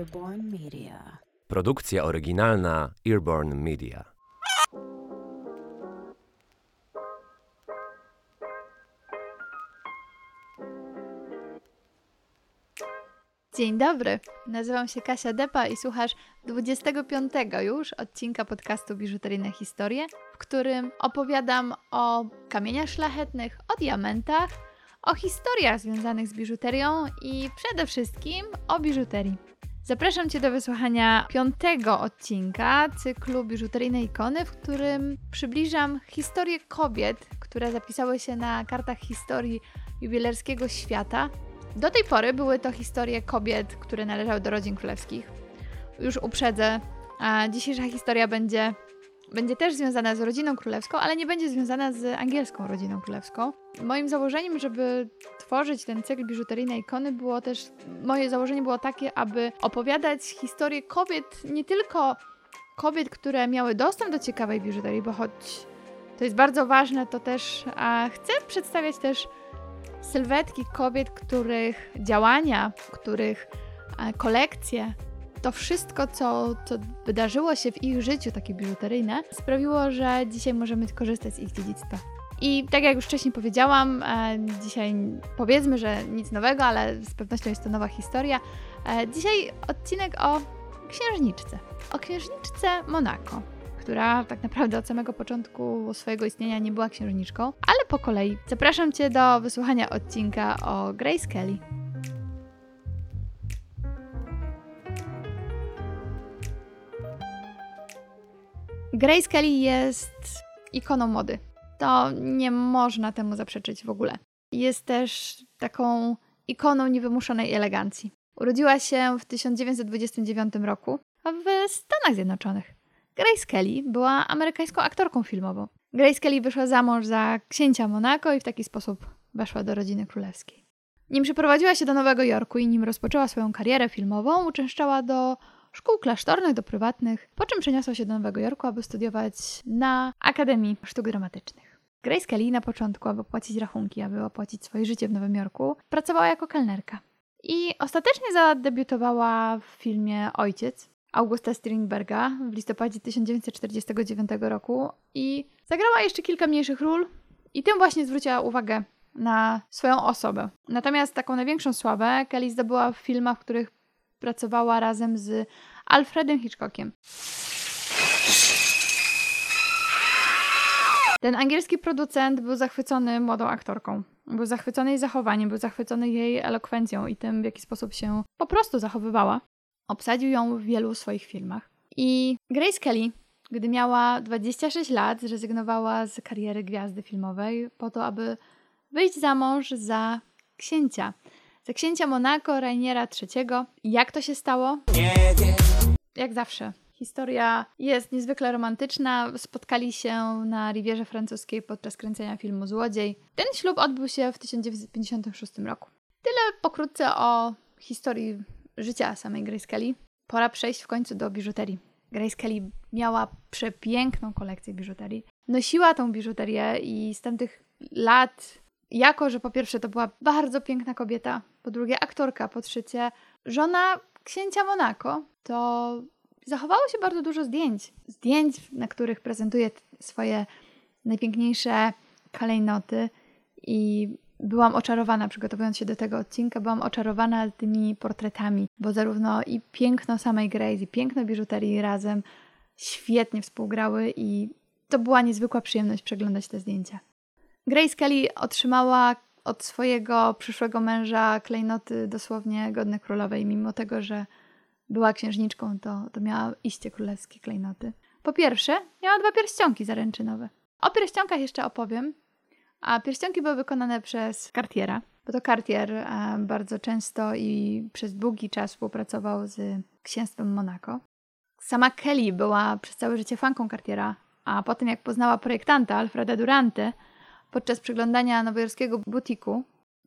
Earborn Media. Produkcja oryginalna Earborn Media. Dzień dobry, nazywam się Kasia Depa i słuchasz 25 już odcinka podcastu Biżuteryjne Historie, w którym opowiadam o kamieniach szlachetnych, o diamentach, o historiach związanych z biżuterią i przede wszystkim o biżuterii. Zapraszam Cię do wysłuchania piątego odcinka cyklu Biżuteryjnej Ikony, w którym przybliżam historię kobiet, które zapisały się na kartach historii jubilerskiego świata. Do tej pory były to historie kobiet, które należały do rodzin królewskich. Już uprzedzę, a dzisiejsza historia będzie, będzie też związana z rodziną królewską, ale nie będzie związana z angielską rodziną królewską. Moim założeniem, żeby tworzyć ten cykl biżuteryjnej ikony było też, moje założenie było takie, aby opowiadać historię kobiet, nie tylko kobiet, które miały dostęp do ciekawej biżuterii, bo choć to jest bardzo ważne, to też chcę przedstawiać też sylwetki kobiet, których działania, których a, kolekcje, to wszystko, co, co wydarzyło się w ich życiu, takie biżuteryjne, sprawiło, że dzisiaj możemy korzystać z ich dziedzictwa. I tak jak już wcześniej powiedziałam, e, dzisiaj powiedzmy, że nic nowego, ale z pewnością jest to nowa historia. E, dzisiaj odcinek o księżniczce. O księżniczce Monako, która tak naprawdę od samego początku swojego istnienia nie była księżniczką, ale po kolei. Zapraszam Cię do wysłuchania odcinka o Grace Kelly. Grace Kelly jest ikoną mody to nie można temu zaprzeczyć w ogóle. Jest też taką ikoną niewymuszonej elegancji. Urodziła się w 1929 roku w Stanach Zjednoczonych. Grace Kelly była amerykańską aktorką filmową. Grace Kelly wyszła za mąż za księcia Monaco i w taki sposób weszła do rodziny królewskiej. Nim przeprowadziła się do Nowego Jorku i nim rozpoczęła swoją karierę filmową, uczęszczała do szkół klasztornych, do prywatnych, po czym przeniosła się do Nowego Jorku, aby studiować na Akademii Sztuk Dramatycznych. Grace Kelly na początku, aby płacić rachunki, aby opłacić swoje życie w Nowym Jorku, pracowała jako kelnerka. I ostatecznie zadebiutowała w filmie Ojciec Augusta Strindberga w listopadzie 1949 roku i zagrała jeszcze kilka mniejszych ról i tym właśnie zwróciła uwagę na swoją osobę. Natomiast taką największą sławę Kelly zdobyła w filmach, w których pracowała razem z Alfredem Hitchcockiem. Ten angielski producent był zachwycony młodą aktorką. Był zachwycony jej zachowaniem, był zachwycony jej elokwencją i tym, w jaki sposób się po prostu zachowywała. Obsadził ją w wielu swoich filmach. I Grace Kelly, gdy miała 26 lat, zrezygnowała z kariery gwiazdy filmowej po to, aby wyjść za mąż za księcia. Za księcia Monaco Rainiera III. Jak to się stało? Nie. Jak zawsze, Historia jest niezwykle romantyczna. Spotkali się na Rivierze Francuskiej podczas kręcenia filmu Złodziej. Ten ślub odbył się w 1956 roku. Tyle pokrótce o historii życia samej Grace Kelly. Pora przejść w końcu do biżuterii. Grace Kelly miała przepiękną kolekcję biżuterii. Nosiła tą biżuterię i z tamtych lat, jako że po pierwsze to była bardzo piękna kobieta, po drugie aktorka, po trzecie żona księcia Monaco, to zachowało się bardzo dużo zdjęć. Zdjęć, na których prezentuje swoje najpiękniejsze kalejnoty i byłam oczarowana, przygotowując się do tego odcinka, byłam oczarowana tymi portretami, bo zarówno i piękno samej Grace, i piękno biżuterii razem świetnie współgrały i to była niezwykła przyjemność przeglądać te zdjęcia. Grace Kelly otrzymała od swojego przyszłego męża klejnoty dosłownie godne królowej, mimo tego, że była księżniczką, to, to miała iście królewskie klejnoty. Po pierwsze, miała dwa pierścionki zaręczynowe. O pierścionkach jeszcze opowiem, a pierścionki były wykonane przez Cartiera, bo to Cartier e, bardzo często i przez długi czas współpracował z księstwem Monaco. Sama Kelly była przez całe życie fanką Cartiera, a potem jak poznała projektanta Alfreda Durante podczas przyglądania nowojorskiego butiku,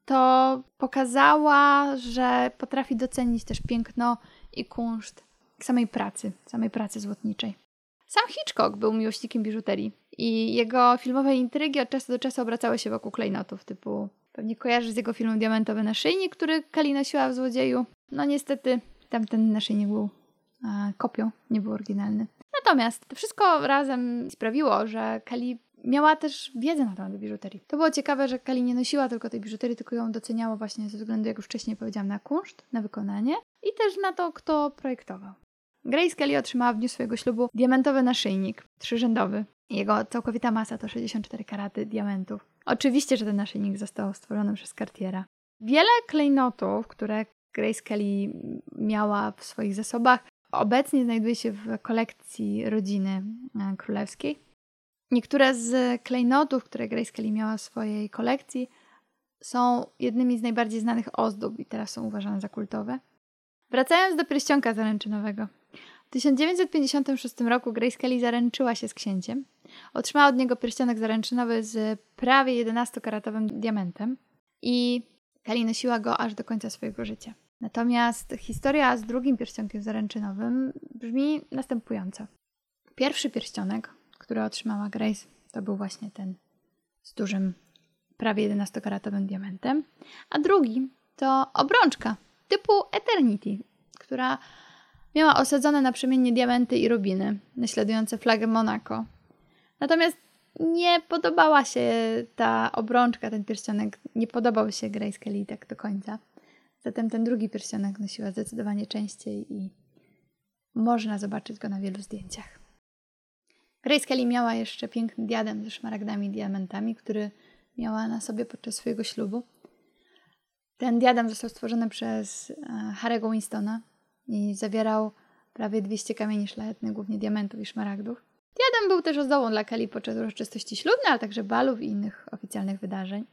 to pokazała, że potrafi docenić też piękno i kunszt samej pracy, samej pracy złotniczej. Sam Hitchcock był miłośnikiem biżuterii i jego filmowe intrygi od czasu do czasu obracały się wokół klejnotów, typu pewnie kojarzysz z jego filmem Diamentowy naszyjnik, który Kali nosiła w Złodzieju. No niestety tamten naszyjnik był e, kopią, nie był oryginalny. Natomiast to wszystko razem sprawiło, że Kelly miała też wiedzę na temat biżuterii. To było ciekawe, że Kelly nie nosiła tylko tej biżuterii, tylko ją doceniało właśnie ze względu, jak już wcześniej powiedziałam, na kunszt, na wykonanie i też na to, kto projektował. Grace Kelly otrzymała w dniu swojego ślubu diamentowy naszyjnik, trzyrzędowy. Jego całkowita masa to 64 karaty diamentów. Oczywiście, że ten naszyjnik został stworzony przez Cartiera. Wiele klejnotów, które Grace Kelly miała w swoich zasobach, obecnie znajduje się w kolekcji rodziny e, królewskiej. Niektóre z klejnotów, które Grace Kelly miała w swojej kolekcji, są jednymi z najbardziej znanych ozdób i teraz są uważane za kultowe. Wracając do pierścionka zaręczynowego. W 1956 roku Grace Kelly zaręczyła się z księciem. Otrzymała od niego pierścionek zaręczynowy z prawie 11-karatowym diamentem i Kelly nosiła go aż do końca swojego życia. Natomiast historia z drugim pierścionkiem zaręczynowym brzmi następująco. Pierwszy pierścionek, który otrzymała Grace, to był właśnie ten z dużym, prawie 11-karatowym diamentem, a drugi to obrączka typu Eternity, która miała osadzone naprzemiennie diamenty i rubiny, naśladujące flagę Monako. Natomiast nie podobała się ta obrączka, ten pierścionek, nie podobał się Grace Kelly tak do końca. Zatem ten drugi pierścionek nosiła zdecydowanie częściej i można zobaczyć go na wielu zdjęciach. Grace Kelly miała jeszcze piękny diadem ze szmaragdami i diamentami, który miała na sobie podczas swojego ślubu. Ten diadem został stworzony przez e, Harry'ego Winstona i zawierał prawie 200 kamieni szlachetnych, głównie diamentów i szmaragdów. Diadem był też ozdobą dla Kelly podczas uroczystości ślubnej, ale także balów i innych oficjalnych wydarzeń.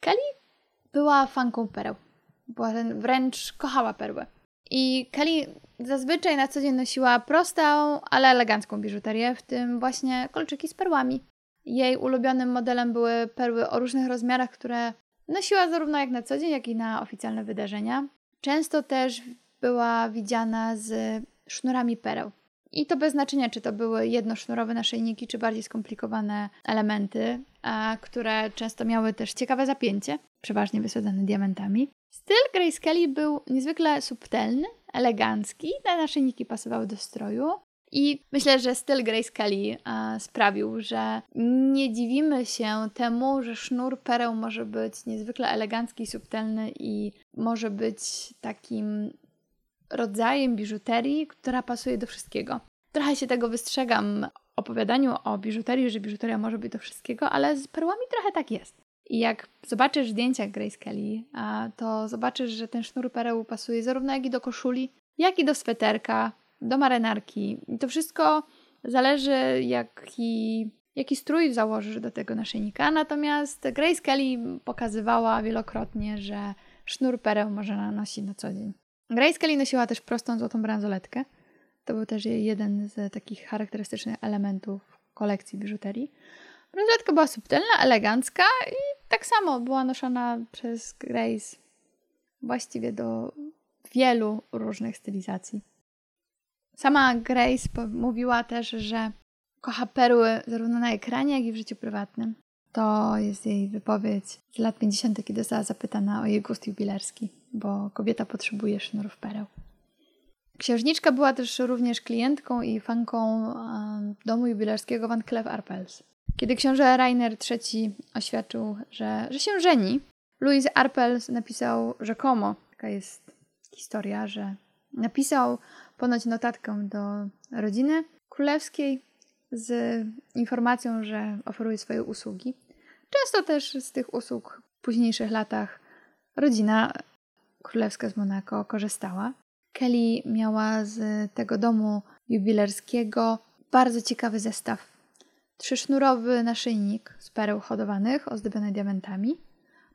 Kelly była fanką pereł. Była wręcz kochała perły. I Kelly zazwyczaj na co dzień nosiła prostą, ale elegancką biżuterię, w tym właśnie kolczyki z perłami. Jej ulubionym modelem były perły o różnych rozmiarach, które nosiła zarówno jak na co dzień, jak i na oficjalne wydarzenia. Często też była widziana z sznurami pereł. I to bez znaczenia, czy to były jednosznurowe naszyjniki, czy bardziej skomplikowane elementy, które często miały też ciekawe zapięcie, przeważnie wysadzane diamentami. Styl Grace Kelly był niezwykle subtelny, elegancki, te naszyjniki pasowały do stroju. I myślę, że styl Grace Kelly sprawił, że nie dziwimy się temu, że sznur pereł może być niezwykle elegancki, subtelny i może być takim rodzajem biżuterii, która pasuje do wszystkiego. Trochę się tego wystrzegam opowiadaniu o biżuterii, że biżuteria może być do wszystkiego, ale z perłami trochę tak jest. I jak zobaczysz zdjęcia Grace Kelly, to zobaczysz, że ten sznur pereł pasuje zarówno jak i do koszuli, jak i do sweterka, do marynarki. I to wszystko zależy, jaki, jaki strój założysz do tego naszyjnika. Natomiast Grace Kelly pokazywała wielokrotnie, że sznur pereł można nosić na co dzień. Grace Kelly nosiła też prostą złotą bransoletkę. To był też jeden z takich charakterystycznych elementów kolekcji biżuterii. Bransoletka była subtelna, elegancka i tak samo była noszona przez Grace właściwie do wielu różnych stylizacji. Sama Grace mówiła też, że kocha perły zarówno na ekranie, jak i w życiu prywatnym. To jest jej wypowiedź z lat 50., kiedy została zapytana o jej gust jubilerski, bo kobieta potrzebuje sznurów pereł. Księżniczka była też również klientką i fanką domu jubilerskiego Van Cleef Arpels. Kiedy książę Rainer III oświadczył, że, że się żeni, Louis Arpels napisał rzekomo, taka jest historia, że napisał ponoć notatkę do rodziny królewskiej z informacją, że oferuje swoje usługi. Często też z tych usług w późniejszych latach rodzina królewska z Monako korzystała. Kelly miała z tego domu jubilerskiego bardzo ciekawy zestaw. Trzysznurowy naszyjnik z pereł hodowanych ozdobiony diamentami,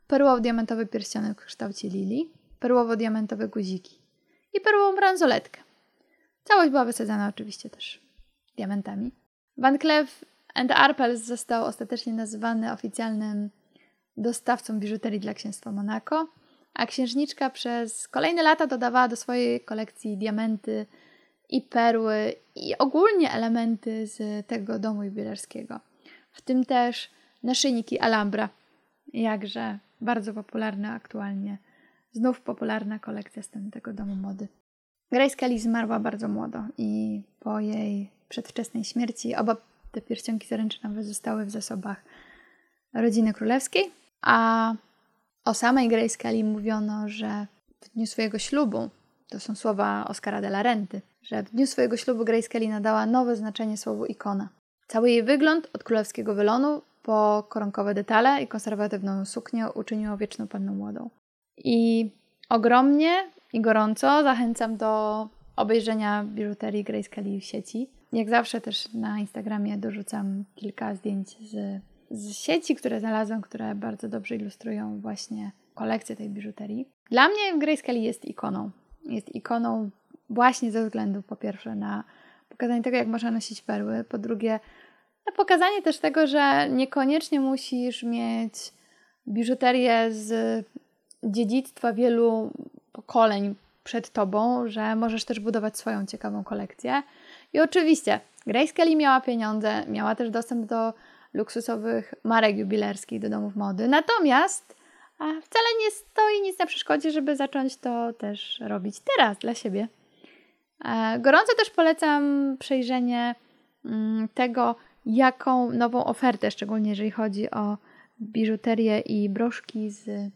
perłowo-diamentowy pierścionek w kształcie lilii, perłowo-diamentowe guziki i perłową bransoletkę. Całość była wysadzana oczywiście też diamentami. Van Cleef Arpels został ostatecznie nazwany oficjalnym dostawcą biżuterii dla księstwa Monako, a księżniczka przez kolejne lata dodawała do swojej kolekcji diamenty i perły i ogólnie elementy z tego domu jubilerskiego. W tym też naszyjniki Alhambra, jakże bardzo popularne aktualnie. Znów popularna kolekcja z tego domu mody. Grace Kelly zmarła bardzo młodo i po jej przedwczesnej śmierci oba te pierścionki zaręczynowe zostały w zasobach rodziny królewskiej, a o samej Grace Kelly mówiono, że w dniu swojego ślubu, to są słowa Oscara de la Renty, że w dniu swojego ślubu Grace Kelly nadała nowe znaczenie słowu ikona. Cały jej wygląd od królewskiego wylonu po koronkowe detale i konserwatywną suknię uczyniło wieczną panną młodą. I ogromnie i gorąco zachęcam do obejrzenia biżuterii Grace Kelly w sieci. Jak zawsze też na Instagramie dorzucam kilka zdjęć z, z sieci, które znalazłam, które bardzo dobrze ilustrują właśnie kolekcję tej biżuterii. Dla mnie Grace Kelly jest ikoną. Jest ikoną właśnie ze względu po pierwsze na pokazanie tego, jak można nosić perły, po drugie na pokazanie też tego, że niekoniecznie musisz mieć biżuterię z dziedzictwa wielu pokoleń przed tobą, że możesz też budować swoją ciekawą kolekcję. I oczywiście Grace Kelly miała pieniądze, miała też dostęp do luksusowych marek jubilerskich, do domów mody. Natomiast wcale nie stoi nic na przeszkodzie, żeby zacząć to też robić teraz dla siebie. E, gorąco też polecam przejrzenie mm, tego, jaką nową ofertę, szczególnie jeżeli chodzi o biżuterię i broszki z,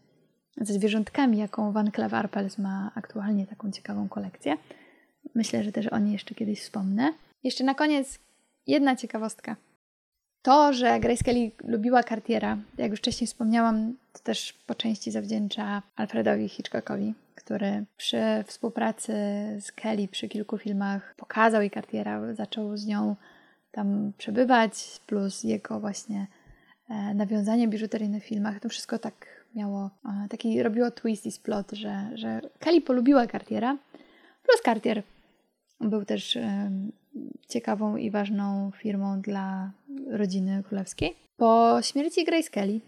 ze zwierzątkami, jaką Van Cleef Arpels ma aktualnie taką ciekawą kolekcję. Myślę, że też o niej jeszcze kiedyś wspomnę. Jeszcze na koniec jedna ciekawostka. To, że Grace Kelly lubiła Cartiera, jak już wcześniej wspomniałam, to też po części zawdzięcza Alfredowi Hitchcockowi, który przy współpracy z Kelly przy kilku filmach pokazał jej Cartiera, zaczął z nią tam przebywać, plus jego właśnie e, nawiązanie biżuteryjnych w filmach. To wszystko tak miało, e, taki robiło twist i splot, że, że Kelly polubiła Cartiera, plus Cartier był też ciekawą i ważną firmą dla rodziny królewskiej. Po śmierci Grace Kelly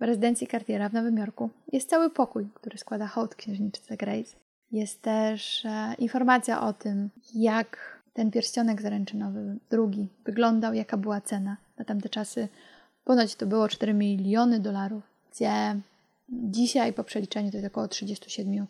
w rezydencji Cartiera w Nowym Jorku jest cały pokój, który składa hołd księżniczce Grace. Jest też e, informacja o tym, jak ten pierścionek zaręczynowy, drugi, wyglądał, jaka była cena. Na tamte czasy ponoć to było 4 miliony dolarów, gdzie dzisiaj po przeliczeniu to jest około 37-38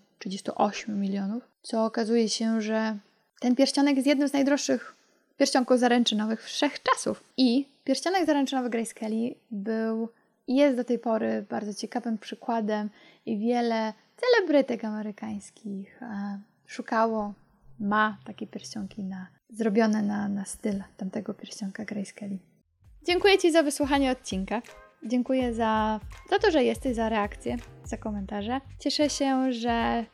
milionów, co okazuje się, że ten pierścionek jest jednym z najdroższych pierścionków zaręczynowych wszechczasów. I pierścionek zaręczynowy Grace Kelly był i jest do tej pory bardzo ciekawym przykładem i wiele celebrytek amerykańskich e, szukało, ma takie pierścionki na, zrobione na, na styl tamtego pierścionka Grace Kelly. Dziękuję Ci za wysłuchanie odcinka. Dziękuję za, za to, że jesteś, za reakcję, za komentarze. Cieszę się, że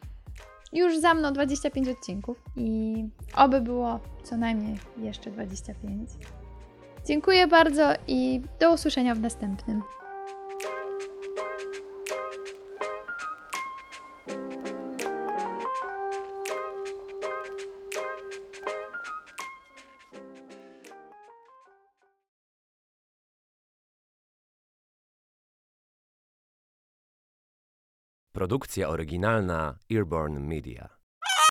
już za mną 25 odcinków i oby było co najmniej jeszcze 25. Dziękuję bardzo i do usłyszenia w następnym. Produkcja oryginalna Earborn Media.